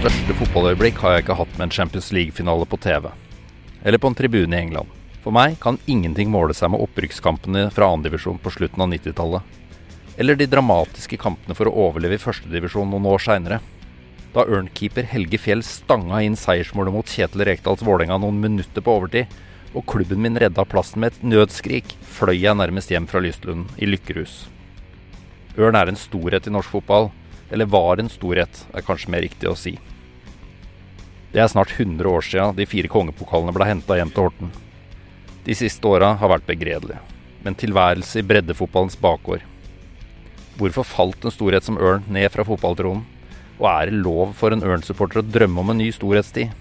største fotballøyeblikk har jeg ikke hatt med en Champions League-finale på TV. Eller på en tribune i England. For meg kan ingenting måle seg med opprykkskampene fra andredivisjon på slutten av 90-tallet. Eller de dramatiske kampene for å overleve i førstedivisjon noen år seinere. Da Ørn-keeper Helge Fjell stanga inn seiersmålet mot Kjetil Rekdals Vålerenga noen minutter på overtid, og klubben min redda plassen med et nødskrik, fløy jeg nærmest hjem fra Lystlund i lykkerus. Ørn er en storhet i norsk fotball. Eller var en storhet, er kanskje mer riktig å si. Det er snart 100 år sia de fire kongepokalene ble henta hjem til Horten. De siste åra har vært begredelige, men tilværelse i breddefotballens bakgård. Hvorfor falt en storhet som Ørn ned fra fotballtronen? Og er det lov for en Ørn-supporter å drømme om en ny storhetstid?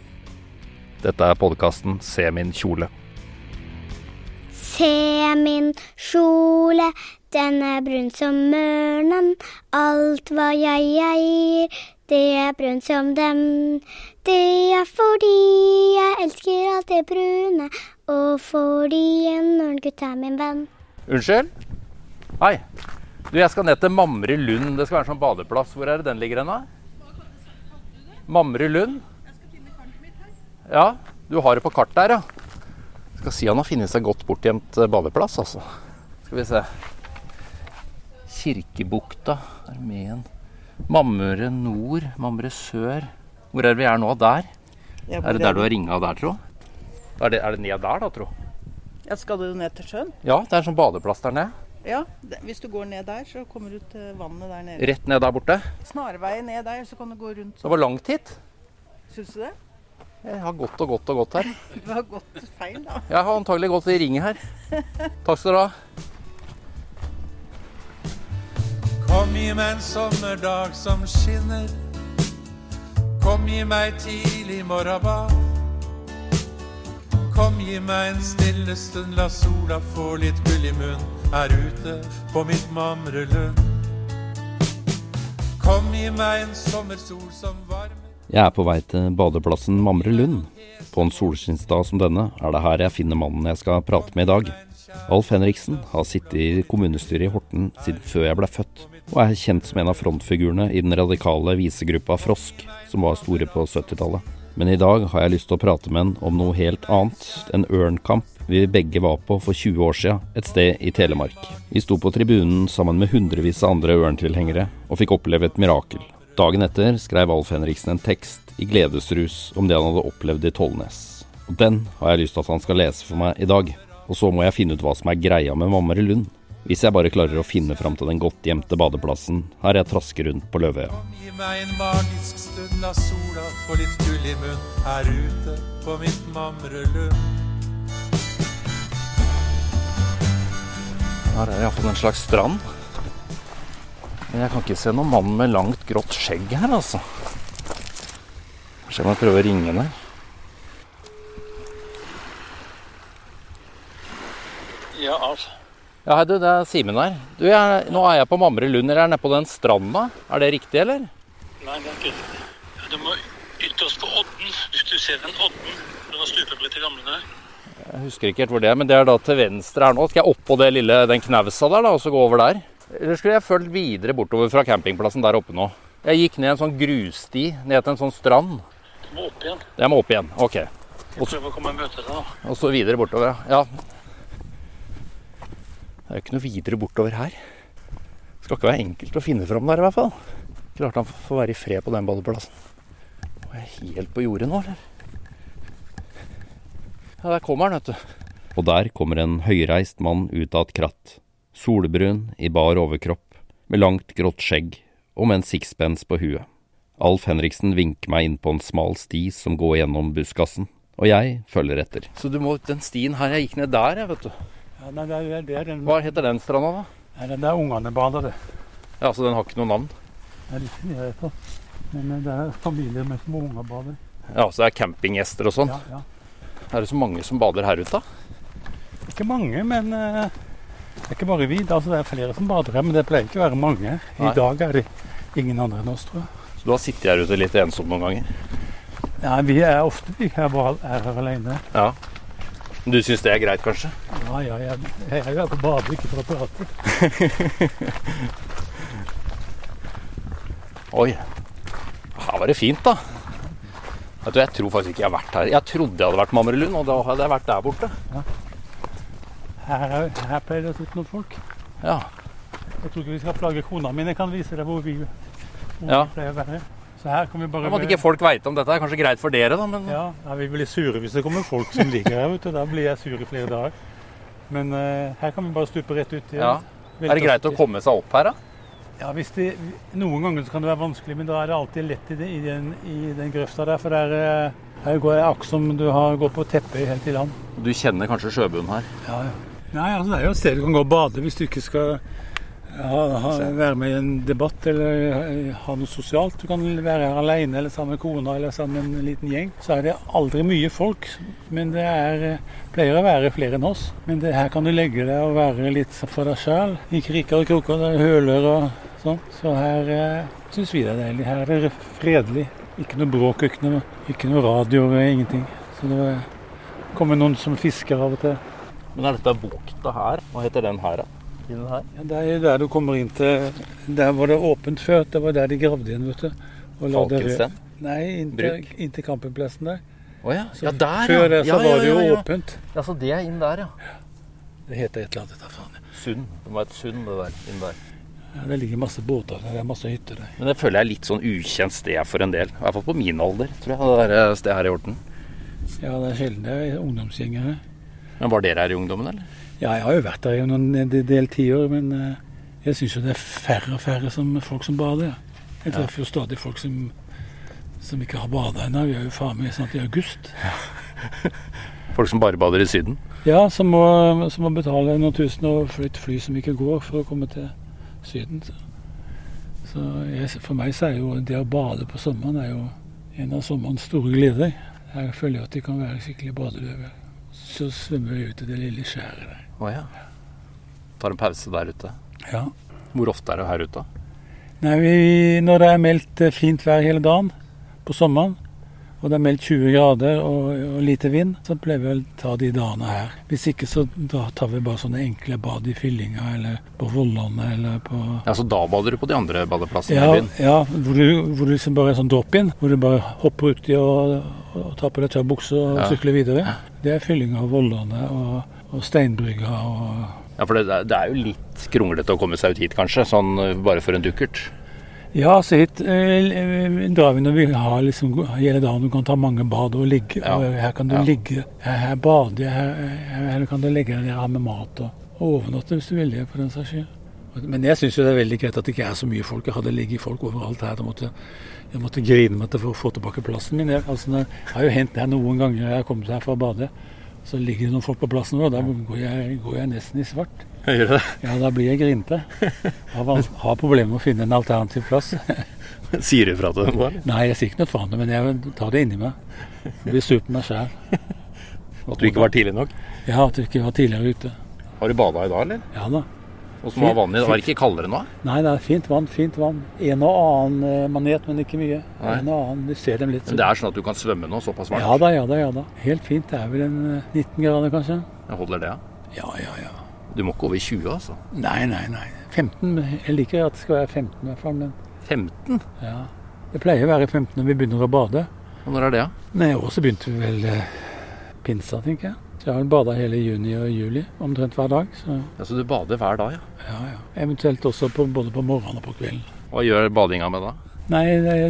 Dette er podkasten Se min kjole. Se min kjole, den er brun som mørnen, Alt hva jeg eier, det er brunt som dem. Det er fordi jeg elsker alt det brune, og fordi en ørngutt er min venn. Unnskyld? Hei. Du, jeg skal ned til Mamre Lund. Det skal være en sånn badeplass. Hvor er det den ligger hen, da? Mamre Lund? Ja, du har det på kart der, ja. Skal si han har funnet seg godt bortgjemt eh, badeplass, altså. Skal vi se. Kirkebukta Armeen, med nord, Mammøre sør. Hvor er det vi er nå? Der? Er det der du har ringa der, tro? Er det, er det ned der, da, tro? Ja, skal du ned til sjøen? Ja, det er en sånn badeplass der nede. Ja, hvis du går ned der, så kommer du til vannet der nede. Rett ned der borte. Snarveien ned der, så kan du gå rundt. Det var langt hit. Syns du det? Jeg har gått og gått og gått her. Du har gått feil, da. Jeg har antagelig gått i ring her. Takk skal du ha. Kom, gi meg en sommerdag som skinner. Kom, gi meg tidlig morgenbad. Kom, gi meg en stille stund, la sola få litt gull i munn her ute på mitt Mamrelund. Kom, gi meg en sommersol som varmer. Jeg er på vei til badeplassen Mamre Lund. På en solskinnsdag som denne er det her jeg finner mannen jeg skal prate med i dag. Alf Henriksen har sittet i kommunestyret i Horten siden før jeg ble født, og er kjent som en av frontfigurene i den radikale visegruppa Frosk, som var store på 70-tallet. Men i dag har jeg lyst til å prate med en om noe helt annet, en ørnkamp vi begge var på for 20 år siden, et sted i Telemark. Vi sto på tribunen sammen med hundrevis av andre ørntilhengere, og fikk oppleve et mirakel. Dagen etter skrev Alf Henriksen en tekst i gledesrus om det han hadde opplevd i Tollnes. Og den har jeg lyst til at han skal lese for meg i dag. Og så må jeg finne ut hva som er greia med Mamre Lund. Hvis jeg bare klarer å finne fram til den godt gjemte badeplassen her jeg trasker rundt på Løvøya. Kom, gi meg en magisk stund, av sola få litt gull i munn her ute på mitt Mamrelund. Her er iallfall en slags strand. Men jeg kan ikke se noen mann med langt, grått skjegg her, altså. Kanskje jeg må prøve å ringe ned. Ja, Alf. Ja, hei du, det er Simen her. Du, jeg, nå er jeg på Mamre Lund, eller er nede på den stranda. Er det riktig, eller? Nei, det er ikke. Du må ytterst på Odden. Hvis du ser den Odden, den har stupet litt gamle der. Jeg husker ikke helt hvor det er, men det er da til venstre her nå. Skal jeg oppå det lille, den knausa der, da, og så gå over der? Eller skulle jeg fulgt videre bortover fra campingplassen der oppe nå? Jeg gikk ned en sånn grussti, ned til en sånn strand. Du må opp igjen. Jeg må opp igjen. Ok. Og da. Og så videre bortover, ja. Det er jo ikke noe videre bortover her. Det skal ikke være enkelt å finne fram der, i hvert fall. Klarte han får være i fred på den badeplassen. Er jeg helt på jordet nå, eller? Ja, der kommer han, vet du. Og der kommer en høyreist mann ut av et kratt. Solbrun, i bar overkropp, med langt, grått skjegg og med en sixpence på huet. Alf Henriksen vinker meg inn på en smal sti som går gjennom buskasen, og jeg følger etter. Så du må den stien her Jeg gikk ned der, jeg, vet du. Ja, nei, det, er, det er den, Hva heter den stranda, da? nei, den der ungene bader, det. Ja, Så den har ikke noe navn? Det er litt vet da. Men det er familier med små unger bader. Ja, Så det er campinggjester og sånn? Ja, ja. Er det så mange som bader her ute, da? Ikke mange, men uh, det er ikke bare vi. Altså, det er flere som bader her, men det pleier ikke å være mange. I Nei. dag er det ingen andre enn oss, tror jeg. Så du har sittet her ute litt ensom noen ganger? Ja, vi er ofte vi her bare er her alene. Ja. Du syns det er greit, kanskje? Ja, ja, jeg, jeg er jo her på badet, ikke for å prate. Oi. Her var det fint, da. Vet du, Jeg tror faktisk ikke jeg har vært her. Jeg trodde jeg hadde vært Mamrelund, og da hadde jeg vært der borte. Her, er- her pleier det å sitte noen folk. Ja. Jeg tror ikke vi skal plage kona mi. Jeg kan vise deg hvor vi, hvor Ja. vi pleier å være. Så her kan vi bare Om at ikke folk veit om dette, er kanskje greit for dere, da, men Ja, vi blir sure hvis det kommer folk som ligger her. vet du. Da blir jeg sur i flere dager. Men uh, her kan vi bare stupe rett ut. Ja. Er det greit å komme seg opp her, da? Ja, hvis det, Noen ganger så kan det være vanskelig, men da er det alltid lett i, det, i, den, i den grøfta der. For der, eh, her går jeg akkurat som du har gått på teppet helt i land. Du kjenner kanskje sjøbunnen her? Ja, ja. Nei, altså Det er jo et sted du kan gå og bade hvis du ikke skal ha, ha, være med i en debatt eller eh, ha noe sosialt. Du kan være her alene eller sammen med kona eller sammen med en liten gjeng. Så er det aldri mye folk, men det er, eh, pleier å være flere enn oss. Men det, her kan du legge deg og være litt for deg sjøl. I kriker og kroker, det er høler og sånn. Så her eh, syns vi det er deilig. Her er det fredelig. Ikke noe bråk, ikke noe, ikke noe radio, ingenting. Så det kommer noen som fisker av og til. Men er dette bukta her? Hva heter den her, da? Inni her? Ja, det er der du kommer inn til Der var det åpent før. Det var der de gravde igjen, vet du. Falkensten? Nei, inn til, inn til campingplassen der. Å ja. Ja, der, Før det så ja. var det jo ja, ja, ja. åpent. Ja, så det er inn der, ja. Det heter et eller annet. vet faen. Sund. Det var et sund, det der. Inn der. Ja, det ligger masse båter der. Det er masse hytter der. Men det føler jeg er litt sånn ukjent sted for en del. I hvert fall på min alder, tror jeg. Det der stedet her i Horten. Ja, det er sjelden det er ungdomsgjengere. Men var dere her i ungdommen, eller? Ja, jeg har jo vært der i noen del tiår, men eh, jeg syns jo det er færre og færre som, folk som bader. Ja. Jeg treffer jo stadig folk som, som ikke har bada ennå. Vi er jo faen meg snart i august. Folk som bare bader i Syden? Ja, som må, som må betale noen tusen og flytte fly som ikke går for å komme til Syden. Så, så jeg, for meg så er jo det å bade på sommeren er jo en av sommerens store gleder. Jeg føler at de kan være skikkelig badeløve. Så svømmer vi ut i det lille skjæret der. Å ja. Tar en pause der ute. Ja. Hvor ofte er det her ute? Nei, vi, når det er meldt eh, fint vær hele dagen på sommeren, og det er meldt 20 grader og, og lite vind, så pleier vi å ta de dagene her. Hvis ikke så da tar vi bare sånne enkle bad i Fyllinga eller på Vollane eller på Ja, Så da bader du på de andre badeplassene ja, i byen? ja hvor, du, hvor du liksom bare er sånn drop-in, hvor du bare hopper uti og, og tar på deg tørr bukse og Ja. sykler videre. Det er Fyllinga og Vollane og, og Steinbrygga og Ja, for det, det er jo litt kronglete å komme seg ut hit, kanskje. Sånn bare for en dukkert. Ja, så hit eh, eh, drar vi når vi har liksom hele dagen. Du kan ta mange bad og ligge. Ja. Og her kan du Ja. ligge. Her, her bader jeg. Her, her, kan du legge deg ned med mat og, og overnatte hvis du vil det, for den saks skyld. Men jeg syns det er veldig greit at det ikke er så mye folk. Jeg hadde ligget folk overalt her. Da måtte, jeg måtte grine meg til for å få tilbake plassen min. Jeg, altså, det har jo hendt det noen ganger jeg har kommet her for å bade. Så ligger det noen folk på plassen, og da går jeg, går jeg nesten i svart. Gjør det? Ja, da blir jeg grinete. Har, har problemer med å finne en alternativ plass. Sier du fra til dem da? Nei, jeg sier ikke noe faen, men jeg tar det inni meg. Jeg blir sur på meg sjæl. At du ikke var tidlig nok? Ja, at du ikke var tidligere ute. Har du bada i dag, eller? Ja da. Åssen har vann i. det var ikke kaldere nå? Nei, det er fint vann. Fint vann. En og annen eh, manet, men ikke mye. Nei. En og annen, Du ser dem litt. Men det er sånn at du kan svømme nå, såpass varmt? Ja da, ja da, ja da. Helt fint. Det er vel en eh, 19 grader, kanskje. Jeg holder det, ja. Ja, ja, ja. Du må ikke over 20, altså. Nei, nei, nei. 15. Jeg liker at det skal være 15 i hvert fall, men 15? ja. Det pleier å være 15 når vi begynner å bade. Og når er det, ja? Nei, i år så begynte vi vel eh, pinsa, tenker jeg. Så jeg har bada hele juni og juli, omtrent hver dag. Så ja? Så du bader hver dag, ja? ja, ja. Eventuelt også på, både på morgenen og på kvelden. Hva gjør badinga med da? Nei,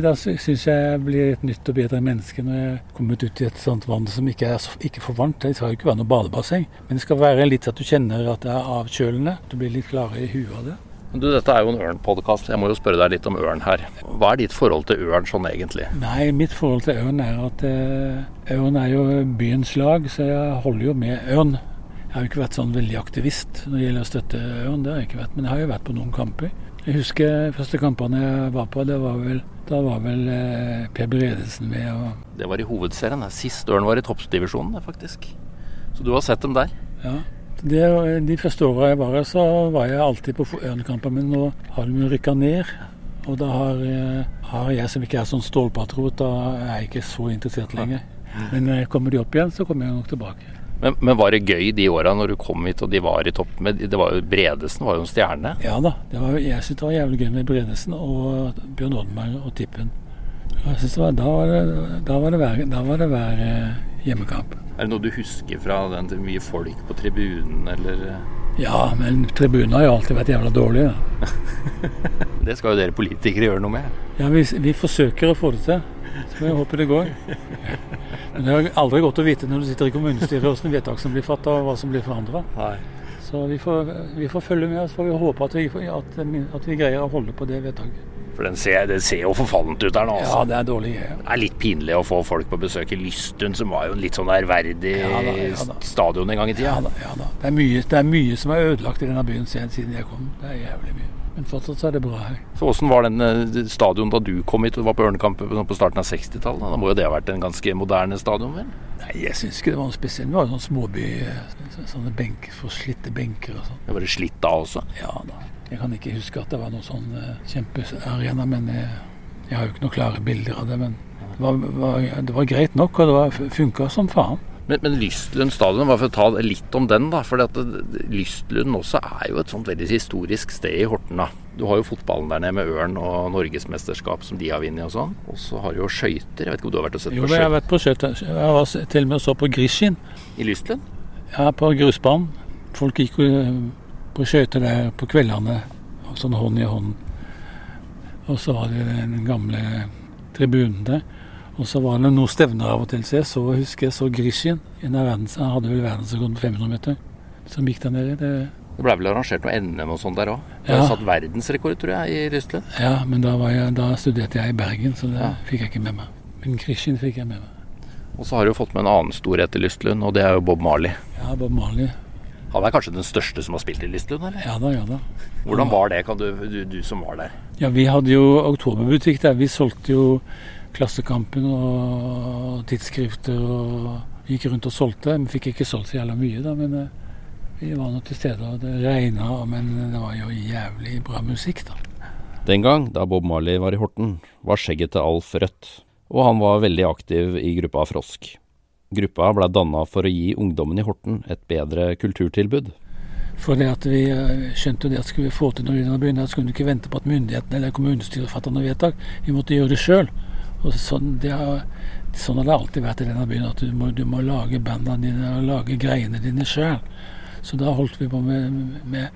da syns jeg jeg blir et nytt og bedre menneske når jeg er kommet ut i et sånt vann som ikke er ikke for varmt. Det skal jo ikke være noe badebasseng, men det skal være litt at du kjenner at det er avkjølende. Du blir litt klarere i huet av det. Du, Dette er jo en ørnpodkast. Jeg må jo spørre deg litt om ørn her. Hva er ditt forhold til ørn sånn egentlig? Nei, mitt forhold til ørn er at eh, ørn er jo byens lag, så jeg holder jo med ørn. Jeg har jo ikke vært sånn veldig aktivist når det gjelder å støtte ørn, det har jeg ikke vært. Men jeg har jo vært på noen kamper. Jeg husker første kampene jeg var på, det var vel, da var vel eh, Per Bredesen med. og Det var i hovedserien. Sist ørn var i toppdivisjonen, faktisk. Så du har sett dem der? Ja. Det, de første åra jeg var her, så var jeg alltid på Ørnekampen, men nå har de rykka ned. Og da har, eh, har jeg som ikke er sånn stålpatriot, da er jeg ikke så interessert lenger. Men eh, kommer de opp igjen, så kommer jeg nok tilbake. Men, men var det gøy de åra når du kom hit og de var i topp? Med, det var jo, Bredesen var jo en stjerne. Ja da. Det var, jeg syntes det var jævlig gøy med Bredesen og Bjørn Oddmar og Tippen. Jeg synes det var, da var det, da var det hver, da var det hver eh, hjemmekamp. Er det noe du husker fra den til mye folk på tribunen, eller Ja, men tribunen har jo alltid vært jævla dårlig. Ja. Det skal jo dere politikere gjøre noe med. Ja, vi, vi forsøker å få det til. Så jeg håper det går. Men det er aldri godt å vite når du sitter i kommunestyret hvordan vedtak som blir fattet og hva som blir forandra. Så vi får, vi får følge med, og så får vi håpe at vi, at, at vi greier å holde på det vedtaket. For den ser, det ser jo forfallent ut her nå. Ja, Altså. det er dårlig. Ja. Det er litt pinlig å få folk på besøk i Lystun, som var jo en litt sånn ærverdig Ja da, ja da. stadion en gang i tida. Ja da, ja da. Det er, mye, det er mye som er ødelagt i denne byen siden siden jeg kom. Det er jævlig mye. Men fortsatt så er det bra her. Så Åssen var den eh, stadion da du kom hit og var på Ørnekamp på på starten av 60-tallet? Da må jo det ha vært en ganske moderne stadion, vel? Nei, jeg syns ikke det var noe spesielt. Det var jo sånn småby, eh, så- sånne benker, forslitte benker og sånn. Det slitt da også. Ja da. Jeg kan ikke huske at det var noen sånn eh, kjempearena, men jeg, jeg har jo ikke noen klare bilder av det. Men det var, var, det var greit nok, og det var funka som faen. Men, men Lystlund stadion, bare for å ta litt om den, da. For Lystlund også er jo et sånt veldig historisk sted i Horten. da. Du har jo fotballen der nede med Ørn og norgesmesterskap som de har vunnet og sånn. Og så har du jo skøyter. Jeg vet ikke om du har vært og sett Jo, på Jo, jeg har vært på skøyter. Jeg var til og med og så på Grishin. i Lystlund? Ja, på grusbanen. Folk gikk jo eh, på skøyter der på kveldene, sånn hånd i hånd. Og så var det den gamle tribunen der. Og så var det noen stevner av og til. Så jeg så, husker jeg så Grishin. En av verdens, han hadde vel verdensrekord på 500 meter. Som gikk der nede. Det, Det ble vel arrangert noe NM og sånn der òg. Du Ja. har satt verdensrekord, tror jeg, i Lystlund. ja, men da, var jeg, da studerte jeg i Bergen, så det Ja. fikk jeg ikke med meg. Men Grishin fikk jeg med meg. Og så har du fått med en annen storhet i Lystlund, og det er jo Bob Marley. Ja, Bob Marley. Han er kanskje den største som har spilt i Lystlund, eller? Ja da, ja da. Hvordan var det, kan du, du, du som var der? Ja, vi hadde jo oktoberbutikk der. Vi solgte jo Klassekampen og tidsskrifter og gikk rundt og solgte. Vi fikk ikke solgt så jævla mye, da, men eh, vi var nå til stede. og Det regna, men det var jo jævlig bra musikk, da. Den gang, da Bob Marley var i Horten, var skjegget til Alf rødt, og han var veldig aktiv i gruppa Frosk. Gruppa ble danna for å gi ungdommen i Horten et bedre kulturtilbud. For det at vi eh, skjønte det at skulle vi få til noe i denne byen, da skulle vi ikke vente på at myndighetene eller kommunestyret fatta noe vedtak. Vi måtte gjøre det sjøl. Sånn, sånn har det alltid vært i denne byen, at du må, du må lage bandene dine og lage greiene dine sjøl. Så da holdt vi på med, med,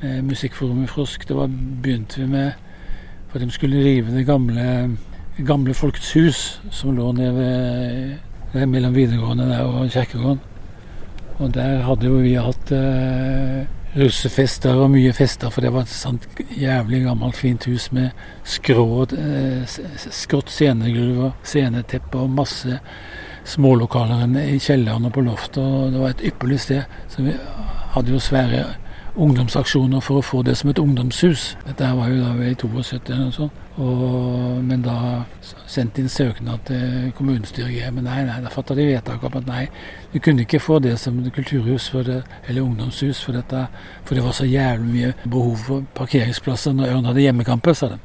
med Musikkforum i Frosk. Da begynte vi med For de skulle rive det gamle, gamle Folkets hus som lå nede ved, ved mellom videregående der og kirkegården. Og der hadde jo vi hatt eh, russefester og mye fester, for det var et sånt jævlig gammelt, fint hus med skrå, eh, skrått scenegulv og sceneteppe og masse smålokaler i kjelleren og på loftet. og Det var et ypperlig sted. Så vi hadde jo svære ungdomsaksjoner for å få det som et ungdomshus. Dette var jo da i 72 eller noe sånt. Og, men da sendte sendte inn søknad til kommunestyret. Men nei, nei, da fatta de vedtak om at nei, du kunne ikke få det som kulturhus det, eller ungdomshus for dette, for det var så jævlig mye behov for parkeringsplasser når Ørn hadde hjemmekamper, sa de.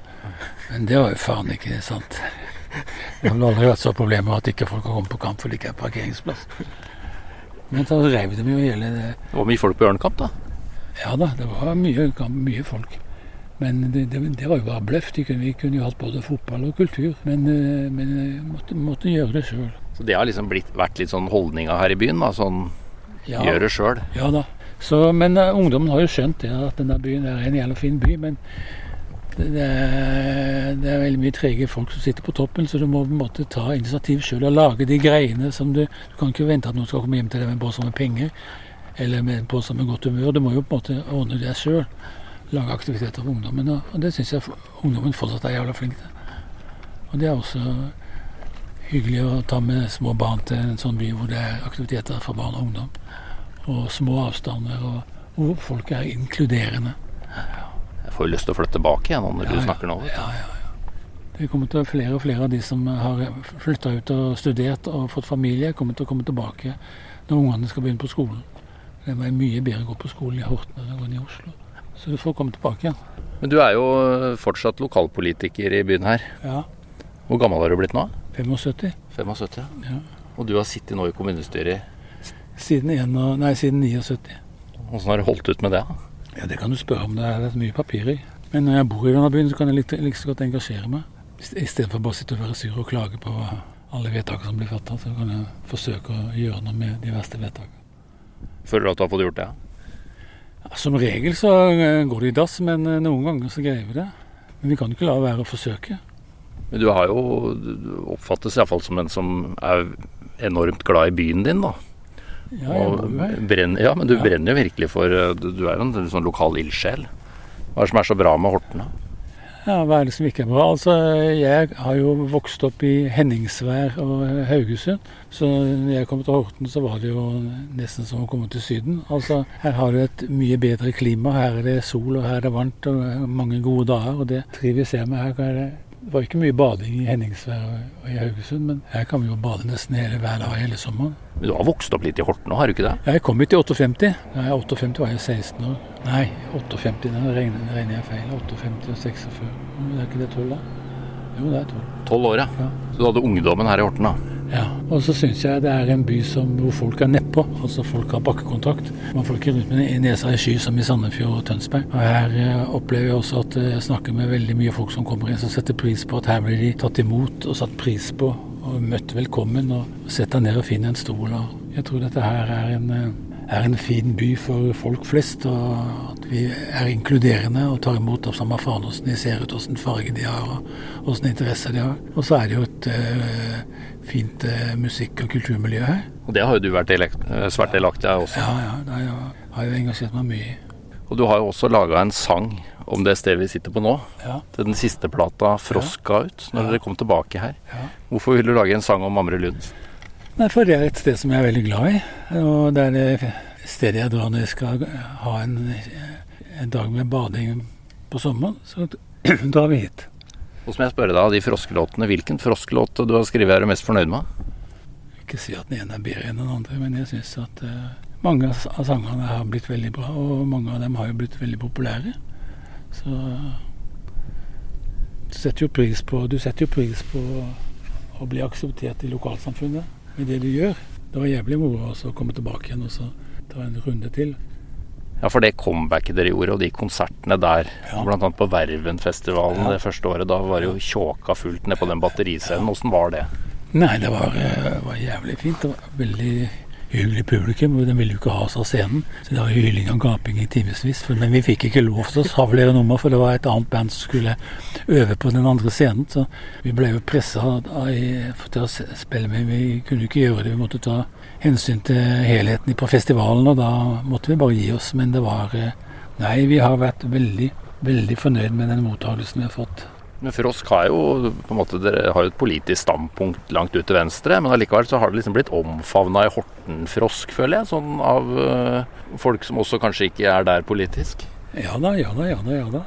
Men det var jo faen ikke sant. Det har vel aldri vært så problemer at ikke folk har kommet på kamp fordi det ikke er parkeringsplass. Men så reiv de jo hele det Det var mye folk på Ørnkamp, da. Ja da, det var mye, mye folk. Men det, det, det var jo bare bløff. Kunne, vi kunne jo hatt både fotball og kultur. Men, eh, men eh, måtte, måtte gjøre det sjøl. Så det har liksom blitt, vært litt sånn holdninga her i byen, da. Sånn Ja, gjør det sjøl. ja da. Så, men uh, ungdommen har jo skjønt det, at denne byen er en jævla fin by. Men det, det, er, det er veldig mye trege folk som sitter på toppen, så du må på en måte ta initiativ sjøl og lage de greiene som du Du kan ikke vente at noen skal komme hjem til deg med en pose med penger, eller med pose med godt humør. Du må jo på en måte ordne det sjøl. Lage aktiviteter for ungdommen. Og, det syns jeg ungdommen fortsatt er jævla flink til. Og det er også hyggelig å ta med små barn til en sånn by hvor det er aktiviteter for barn og ungdom. Og små avstander, og hvor folk er inkluderende. Jeg får jo lyst til å flytte tilbake igjen når Ja, du snakker nå. Ja, ja, ja. Det kommer til å flere og flere av de som har flytta ut og studert og fått familie, kommer til å komme tilbake når ungene skal begynne på skolen. Det var mye bedre å gå på skolen i Horten enn å gå ned i Oslo. Så du får komme tilbake igjen. Men du er jo fortsatt lokalpolitiker i byen her. Ja. Hvor gammel har du blitt nå? 75. 75? Ja. Og du har sittet nå i kommunestyret. Siden, en, nei, siden 79. Åssen har du holdt ut med det? Ja, Det kan du spørre om. Det er mye papir i. Men når jeg bor i denne byen, så kan jeg like, like så godt engasjere meg. Istedenfor bare å sitte og være sur og klage på alle vedtakene som blir fatta, så kan jeg forsøke å gjøre noe med de verste vedtakene. Føler du at du har fått gjort det? Som regel så eh, går det i dass, men eh, noen ganger så greier vi det. Men vi kan ikke la være å forsøke. Men du har jo du oppfattes iallfall som en som er enormt glad i byen din, da. Ja, jeg brenner, ja, men du Ja. brenner jo virkelig for eh, Du du er jo en sånn lokal ildsjel. Hva er det som er så bra med Horten? da? Ja, Hva er det som ikke er bra? Altså, Jeg har jo vokst opp i Henningsvær og Haugesund. Så når jeg kom til Horten, så var det jo nesten som å komme til Syden. Altså, Her har du et mye bedre klima. Her er det sol, og her er det varmt og mange gode dager. Og det trives jeg med. Her er det var ikke mye bading i Henningsvær og og i Haugesund, men her kan vi jo bade nesten hele hver dag hele sommeren. Men du har vokst opp litt i Horten nå, har du ikke det? Jeg kom hit i 58. Da jeg 58 var jeg 16 år. Nei, 58. Da regner, regner jeg feil. 58 og 46. Men Er ikke det 12, da? Jo, det er 12. Tolv år, ja. Ja. Så du hadde ungdommen her i Horten, da. Ja, og så syns jeg det er en by som, hvor folk er nedpå. Altså folk har bakkekontakt. Man får ikke rundt med nesa i sky som i Sandefjord og Tønsberg. Og her eh, opplever jeg også at eh, jeg snakker med veldig mye folk som kommer inn som setter pris på at her blir de tatt imot og satt pris på og møtt velkommen. Og sett deg ned og finn en stol. Og jeg tror dette her er en, eh, er en fin by for folk flest. Og at vi er inkluderende og tar imot av samme faen hvordan de ser ut, hvordan farge de har og hvordan interesser de har. Og så er det jo et uh, fint uh, musikk- og kulturmiljø her. Og det har jo du vært eh, svært delaktig av også. Ja, ja, det har jeg- har jo engasjert meg mye i. Og du har jo også laga en sang om det stedet vi sitter på nå. Ja. Til den siste plata Frosk ga ut, når Ja. dere kom tilbake her. Ja. Hvorfor vil du lage en sang om Amre Lund? Nei, for det er et sted som jeg er veldig glad i. Og det er det stedet jeg drar når jeg skal ha en, en dag med bading på sommeren. Så drar vi hit. Og så må jeg spørre deg av de froskelåtene, hvilken froskelåt du har skrevet er du mest fornøyd med? Ikke si at den ene er bedre enn den andre, men jeg syns at eh, mange av sangene har blitt veldig bra, og mange av dem har jo blitt veldig populære. Så du setter jo pris på, du setter jo pris på å bli akseptert i lokalsamfunnet med det du gjør. Det var jævlig moro å komme tilbake igjen og så ta en runde til. Ja, for det comebacket dere gjorde, og de konsertene der, Ja. annet på Vervenfestivalen Ja. det første året, da var det jo tjåka fullt ned på den batteriscenen. Åssen var det? Nei, det var, eh, var jævlig fint. Det var veldig hyggelig publikum, og den ville jo ikke ha oss av scenen. Så det var hyling og gaping i timevis. Men vi fikk ikke lov til å savlere nummer, for det var et annet band som skulle øve på den andre scenen. Så vi ble jo pressa til å spille med. Vi kunne ikke gjøre det. Vi måtte ta hensyn til helheten på festivalen, og da måtte vi bare gi oss. Men det var eh, Nei, vi har vært veldig, veldig fornøyd med den mottakelsen vi har fått. Men Frosk har jo på en måte, Dere har jo et politisk standpunkt langt ut til venstre, men allikevel så har det liksom blitt omfavna i Horten-frosk, føler jeg. Sånn av øh, folk som også kanskje ikke er der politisk. Ja da, ja da, ja da. ja da.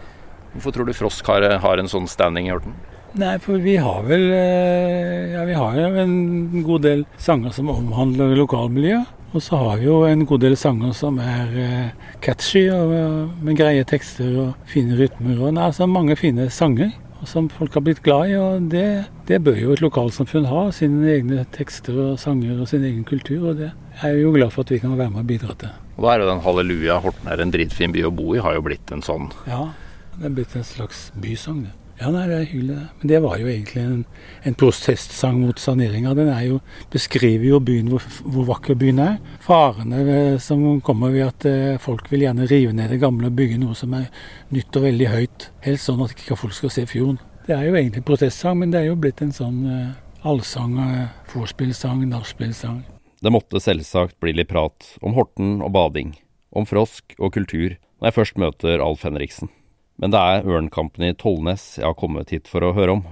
Hvorfor tror du Frosk har, har en sånn standing i Horten? Nei, for vi har vel eh, Ja, vi har jo en god del sanger som omhandler lokalmiljøet. Og så har vi jo en god del sanger som er eh, catchy og eh, med greie tekster og fine rytmer. Og det er altså mange fine sanger som folk har blitt glad i. Og det, det bør jo et lokalsamfunn ha. Sine egne tekster og sanger og sin egen kultur. Og det er jeg jo glad for at vi kan være med og bidra til. Og da er jo den halleluja, Horten er en dritfin by å bo i, har jo blitt en sånn Ja, det er blitt en slags bysang, det. Ja, nei, det er hyggelig. Men det var jo egentlig en, en protestsang mot saneringa. Den jo, beskriver jo byen, hvor, hvor vakker byen er. Farene ved- som kommer ved at eh, folk vil gjerne rive ned det gamle og bygge noe som er nytt og veldig høyt. Helst sånn at ikke folk skal se fjorden. Det er jo egentlig protestsang, men det er jo blitt en sånn eh, allsang, eh, vorspielsang, nachspielsang. Det måtte selvsagt bli litt prat om Horten og bading, om frosk og kultur, når jeg først møter Alf Henriksen. Men det er Ørnkampen i Tollnes jeg har kommet hit for å høre om.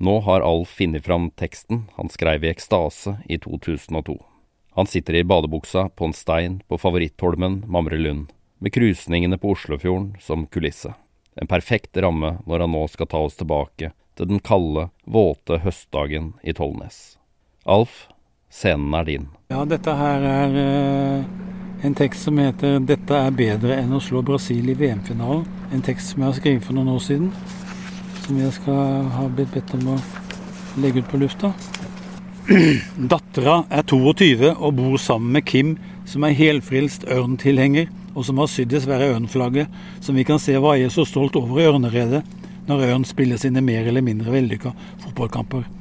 Nå har Alf funnet fram teksten han skrev i ekstase i 2002. Han sitter i badebuksa på en stein på favorittholmen Mamrelund, med krusningene på Oslofjorden som kulisse. En perfekt ramme når han nå skal ta oss tilbake til den kalde, våte høstdagen i Tollnes. Alf, scenen er din. Ja, dette her er eh, en tekst som heter 'Dette er bedre enn å slå Brasil i VM-finalen'. En tekst som jeg har skrevet for noen år siden. Som jeg skal ha blitt bedt om å legge ut på lufta. Dattera er 22 og bor sammen med Kim, som er helfrelst ørntilhenger, og som har sydd det svære ørnflagget, som vi kan se vaier så stolt over i Ørneredet, når Ørn spiller sine mer eller mindre vellykka fotballkamper.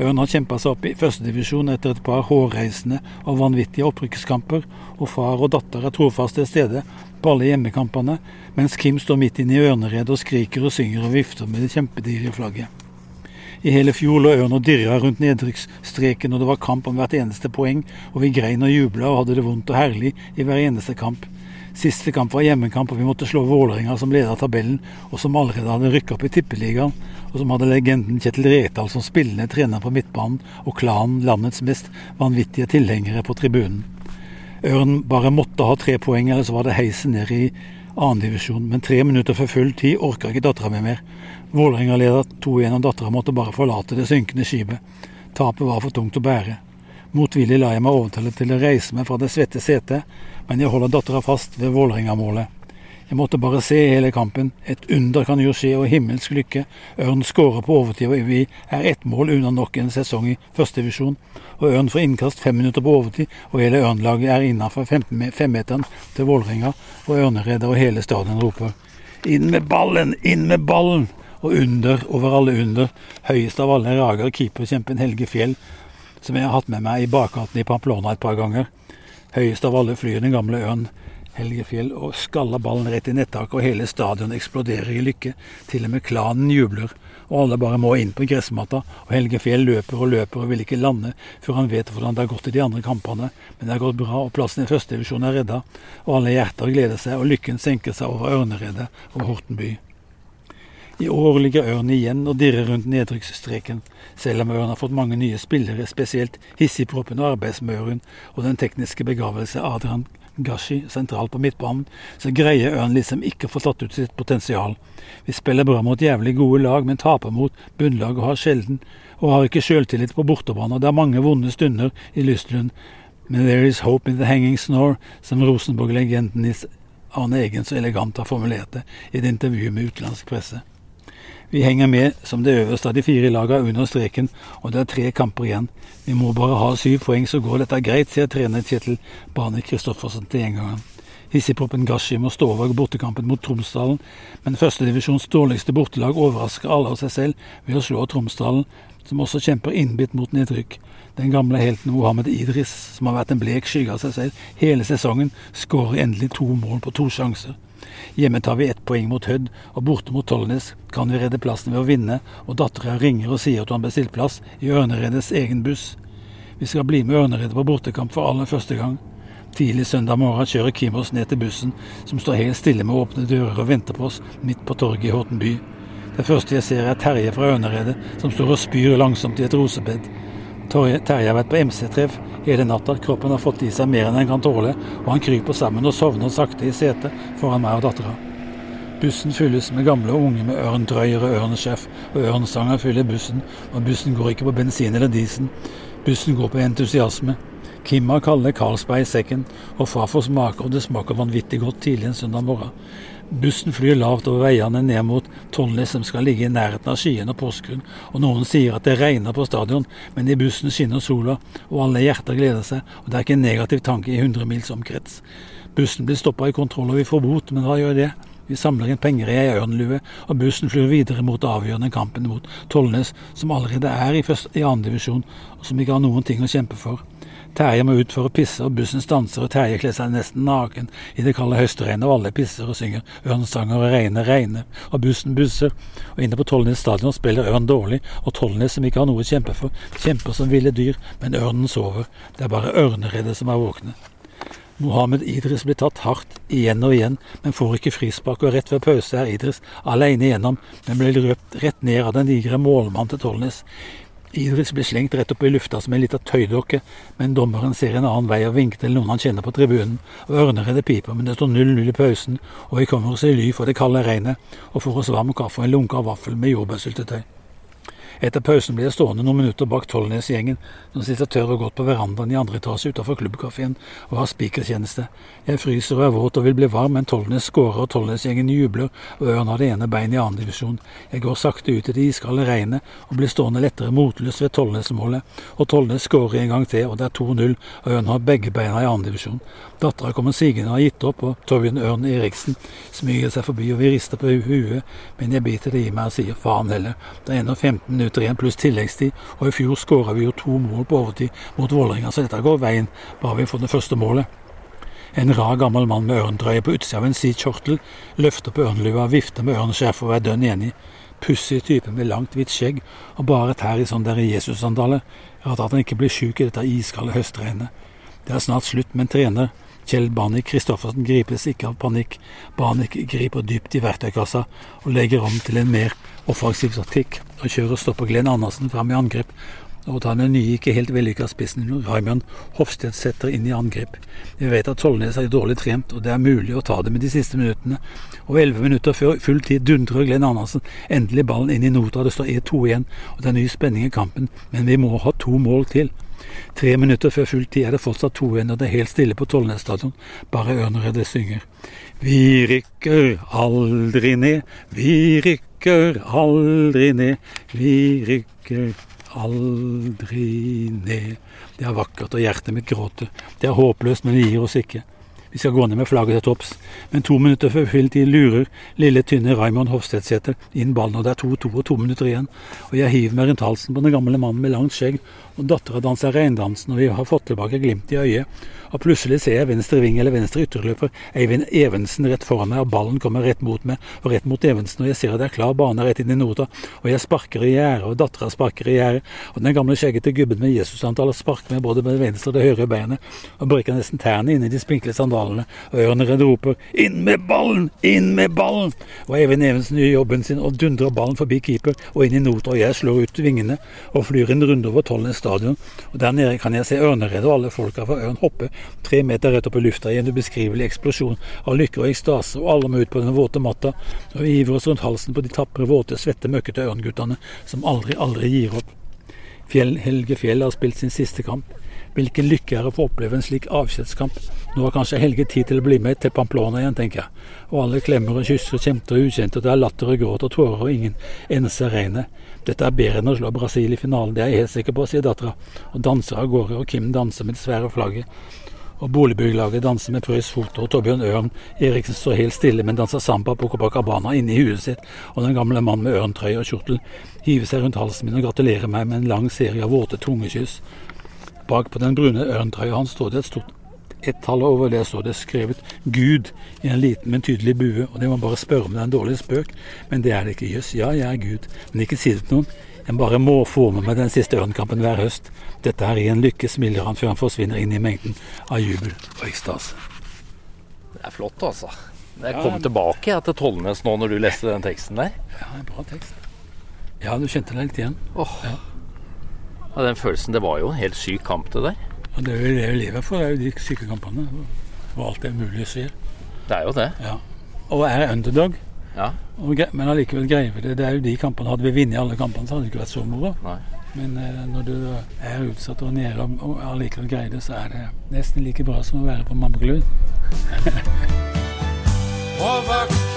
Ørn har kjempa seg opp i førstedivisjon etter et par hårreisende og vanvittige opprykkskamper, og far og datter er trofast til stede på alle hjemmekampene, mens Kim står midt inne i ørneredet og skriker og synger og vifter med det kjempedigre flagget. I hele fjor lå Ørn og dirra rundt nedrykksstreken, og det var kamp om hvert eneste poeng, og vi grein og jubla og hadde det vondt og herlig i hver eneste kamp. Siste kamp var hjemmekamp, og vi måtte slå Vålerenga, som leda tabellen, og som allerede hadde rykka opp i Tippeligaen, og som hadde legenden Kjetil Rekdal som spillende trener på midtbanen, og klanen landets mest vanvittige tilhengere på tribunen. Ørn bare måtte ha tre poeng, eller så var det heisen ned i annendivisjon. Men tre minutter før full tid orka ikke dattera mi mer. Vålerenga leda 2-1, og dattera måtte bare forlate det synkende skipet. Tapet var for tungt å bære. Motvillig la jeg meg overtale til å reise meg fra det svette setet, men jeg holder dattera fast ved Vålerenga-målet. Jeg måtte bare se hele kampen. Et under kan jo skje, og himmelsk lykke. Ørn skårer på overtid, og vi er ett mål unna nok en sesong i førstedivisjon. Og Ørn får innkast fem minutter på overtid, og hele Ørn-laget er innafor femmeteren til Vålerenga, og ørneredder og hele stadion roper inn med ballen, inn med ballen! Og under over alle under, høyest av alle, rager keeperkjempen Helge Fjell, som jeg har hatt med meg i bakgaten i Pamplona et par ganger. Høyest av alle flyr den gamle Ørn Helgefjell og skaller ballen rett i nettaket, og hele stadionet eksploderer i lykke. Til og med klanen jubler, og alle bare må inn på gressmatta. Og Helgefjell løper og løper og vil ikke lande før han vet hvordan det har gått i de andre kampene. Men det har gått bra, og plassen i førstedivisjon er redda. Og alle hjerter gleder seg, og lykken senker seg over Ørneredet og Horten by. I år ligger Ørn igjen og dirrer rundt nedrykksstreken, selv om Ørn har fått mange nye spillere, spesielt hissigproppen og arbeidsmøren og den tekniske begavelse Adrian Gashi sentralt på midtbanen, så greier Ørn liksom ikke å få tatt ut sitt potensial. Vi spiller bra mot jævlig gode lag, men taper mot bunnlag og har sjelden og har ikke sjøltillit på bortebane. Det er mange vonde stunder i Lystlund, men there is hope in the hanging snore, som Rosenborg-legenden Arne Egen så elegant har formulert det i et intervju med utenlandsk presse. Vi henger med som det øverste av de fire lagene under streken, og det er tre kamper igjen. Vi må bare ha syv poeng, så går dette greit, sier trener Kjetil Bane Kristoffersen til gjengangeren. Hissigproppen Gashi må stå over bortekampen mot Tromsdalen, men førstedivisjons dårligste bortelag overrasker alle av seg selv ved å slå Tromsdalen, som også kjemper innbitt mot nedrykk. Den gamle helten Mohammed Idris, som har vært en blek skygge av seg selv hele sesongen, skårer endelig to mål på to sjanser. Hjemme tar vi ett poeng mot Hødd, og borte mot Tollnes kan vi redde plassen ved å vinne, og dattera ringer og sier at hun har bestilt plass i Ørneredets egen buss. Vi skal bli med Ørneredet på bortekamp for aller første gang. Tidlig søndag morgen kjører Kim oss ned til bussen, som står helt stille med åpne dører og venter på oss midt på torget i Horten by. Det første jeg ser er Terje fra Ørneredet, som står og spyr langsomt i et rosebed. Terje har vært på MC-treff hele natta. Kroppen har fått i seg mer enn den kan tåle, og han kryper sammen og sovner sakte i setet foran meg og dattera. Bussen fylles med gamle og unge med ørndrøyer og ørnesjef, og ørnsanger fyller bussen, og bussen går ikke på bensin eller diesel. Bussen går på entusiasme. Kim har kalde Carlsberg i sekken, og far får smake, og det smaker vanvittig godt tidlig en søndag morgen. Bussen flyr lavt over veiene ned mot Tonlis, som skal ligge i nærheten av Skien og Porsgrunn, og noen sier at det regner på stadion, men i bussen skinner sola, og alle hjerter gleder seg, og det er ikke en negativ tanke i 100 mils omkrets. Bussen blir stoppa i kontroll, og vi får bot, men hva gjør det? Vi samler inn penger i ei ørnlue, og bussen flyr videre mot avgjørende kampen mot Tollnes, som allerede er i, første, i andredivisjon, og som ikke har noen ting å kjempe for. Terje må ut for å pisse, og bussen stanser, og Terje kler seg nesten naken i det kalde høstregnet, og alle pisser og synger ørnsanger og regner, regner, og bussen busser. Og inne på Tollnes stadion spiller Ørn dårlig, og Tollnes, som ikke har noe å kjempe for, kjemper som ville dyr, men ørnen sover. Det er bare ørneredde som er våkne. Mohammed Idris blir tatt hardt igjen og igjen, men får ikke frispark, og rett ved pause er Idris alene igjennom, men blir røpt rett ned av den digre målmannen til Tollnes. Idris blir slengt rett opp i lufta som en lita tøydokke, men dommeren ser en annen vei og vinker til noen han kjenner på tribunen, og ørneredet piper, men det står 0-0 i pausen, og vi kommer oss i ly for det kalde regnet, og får oss varm kaffe og en lunka vaffel med jordbærsyltetøy. Etter pausen blir jeg stående noen minutter bak Tollnes-gjengen, som sitter tørr og godt på verandaen i andre etasje utenfor klubbkafeen og har spikertjeneste. Jeg fryser og er våt og vil bli varm, men Tollnes skårer og Tollnes-gjengen jubler, og Ørn har det ene beinet i annen divisjon. Jeg går sakte ut i det iskalde regnet og blir stående lettere motløs ved Tollnes-målet, og Tollnes skårer en gang til, og det er 2-0, og Ørn har begge beina i annen divisjon. Dattera kommer sigende og har gitt opp, og Torbjørn Ørn Eriksen smyger seg forbi, og vi rister på huet, men jeg biter det i meg og sier faen heller. Det er ennå 15 minutter igjen pluss tilleggstid, og i fjor skåra vi jo to mål på overtid mot Vålerenga, så dette går veien, bare vi får det første målet. En rar gammel mann med ørendrøye på utsida av en sid kjortel løfter på ørnlua, vifter med ørnskjerf og er dønn enig. Pussig type med langt, hvitt skjegg og bare tær i sånn der Jesus-sandale. Rart at han ikke blir sjuk i dette iskalde høstregnet. Det er snart slutt, men trener Kjell Banik Kristoffersen gripes ikke av panikk. Banik griper dypt i verktøykassa og legger om til en mer offensiv taktikk, og kjører og stopper Glenn Andersen fram i angrep og tar den nye, ikke helt vellykka spissen Raymond Hofstedt setter inn i angrep. Vi vet at Tollnes er dårlig trent, og det er mulig å ta det med de siste minuttene. Og elleve minutter før full tid dundrer Glenn Andersen endelig ballen inn i nota. Det står E2 igjen, og det er ny spenning i kampen, men vi må ha to mål til. Tre minutter før full tid er det fortsatt to igjen, og det er helt stille på Tollnes stadion. Bare Ørneredet synger. Vi rykker aldri ned, vi rykker aldri ned, vi rykker aldri ned. Det er vakkert, og hjertet mitt gråter. Det er håpløst, men vi gir oss ikke. Vi skal gå ned med flagget til topps, men to minutter før fylltid lurer lille, tynne Raymond Hofstedsæter inn ballen, og det er to-to og to minutter igjen. Og jeg hiver meg rundt halsen på den gamle mannen med langt skjegg, og dattera danser reindansen, og vi har fått tilbake glimt i øyet. Og plutselig ser jeg venstre ving eller venstre ytterløper. Eivind Evensen rett foran meg, og ballen kommer rett mot meg og rett mot Evensen, og jeg ser at det er klar bane rett inn i nota, og jeg sparker i gjerdet, og dattera sparker i gjerdet, og den gamle skjeggete gubben med Jesusantallet sparker meg både med det venstre og det høyre beinet, og brekker nesten tærne inn i de spinkle sandalene, og ørneren roper 'inn med ballen, inn med ballen', og Eivind Evensen gjør jobben sin og dundrer ballen forbi keeper og inn i nota, og jeg slår ut vingene og flyr en runde over Tollnes stadion, og der nede kan jeg se Ørneredet og alle folka fra Ørn hoppe tre meter rett opp i lufta i en ubeskrivelig eksplosjon av lykke og ekstase, og alle må ut på den våte matta, og vi hiver oss rundt halsen på de tapre, våte, svette, møkkete ørnguttene som aldri, aldri gir opp. Fjell, Helge Fjell har spilt sin siste kamp. Hvilken lykke er å få oppleve en slik avskjedskamp. Nå har kanskje Helge tid til å bli med til Pamplona igjen, tenker jeg. Og alle klemmer og kysser, kjemter og ukjente, og det er latter og gråt og tårer, og ingen eneste regnet. Dette er bedre enn å slå Brasil i finalen, det er jeg helt sikker på, sier dattera, og danser av gårde, og Kim danser med det svære flagget. Og boligbyggelaget danser med Prøys Foto, og Torbjørn Ørn Eriksen står helt stille, men danser samba på Copacabana inne i huet sitt, og den gamle mannen med ørntrøye og kjortel hiver seg rundt halsen min og gratulerer meg med en lang serie av våte tungekyss. Bak på den brune ørntrøya hans står det et stort ett-tall, over det står det skrevet 'Gud' i en liten, men tydelig bue, og det må bare spørre om det er en dårlig spøk, men det er det ikke. Jøss, ja, jeg er Gud, men ikke si det til noen. Jeg bare må få med meg den siste ørnkampen hver høst. Dette er i en lykke, smiler han før han forsvinner inn i mengden av jubel og ekstase. Det er flott, altså. Jeg kom tilbake jeg, til Tollnes nå når du leste den teksten der. Ja, en bra tekst. Ja, du kjente deg litt igjen. Åh. Ja. Ja, den følelsen, Det var jo en helt syk kamp, det der. Ja, det er jo det vi lever for, det er jo de syke kampene. Og alt det mulige skjer. Det er jo det. Ja. Og er underdog, Ja. og men allikevel greier vi det. Det er jo de kampene. Hadde vi vunnet alle kampene, så hadde det ikke vært så moro. Nei. Men eh, når du er utsatt og nede og, og allikevel greier det, så er det nesten like bra som å være på Mammerglund. Over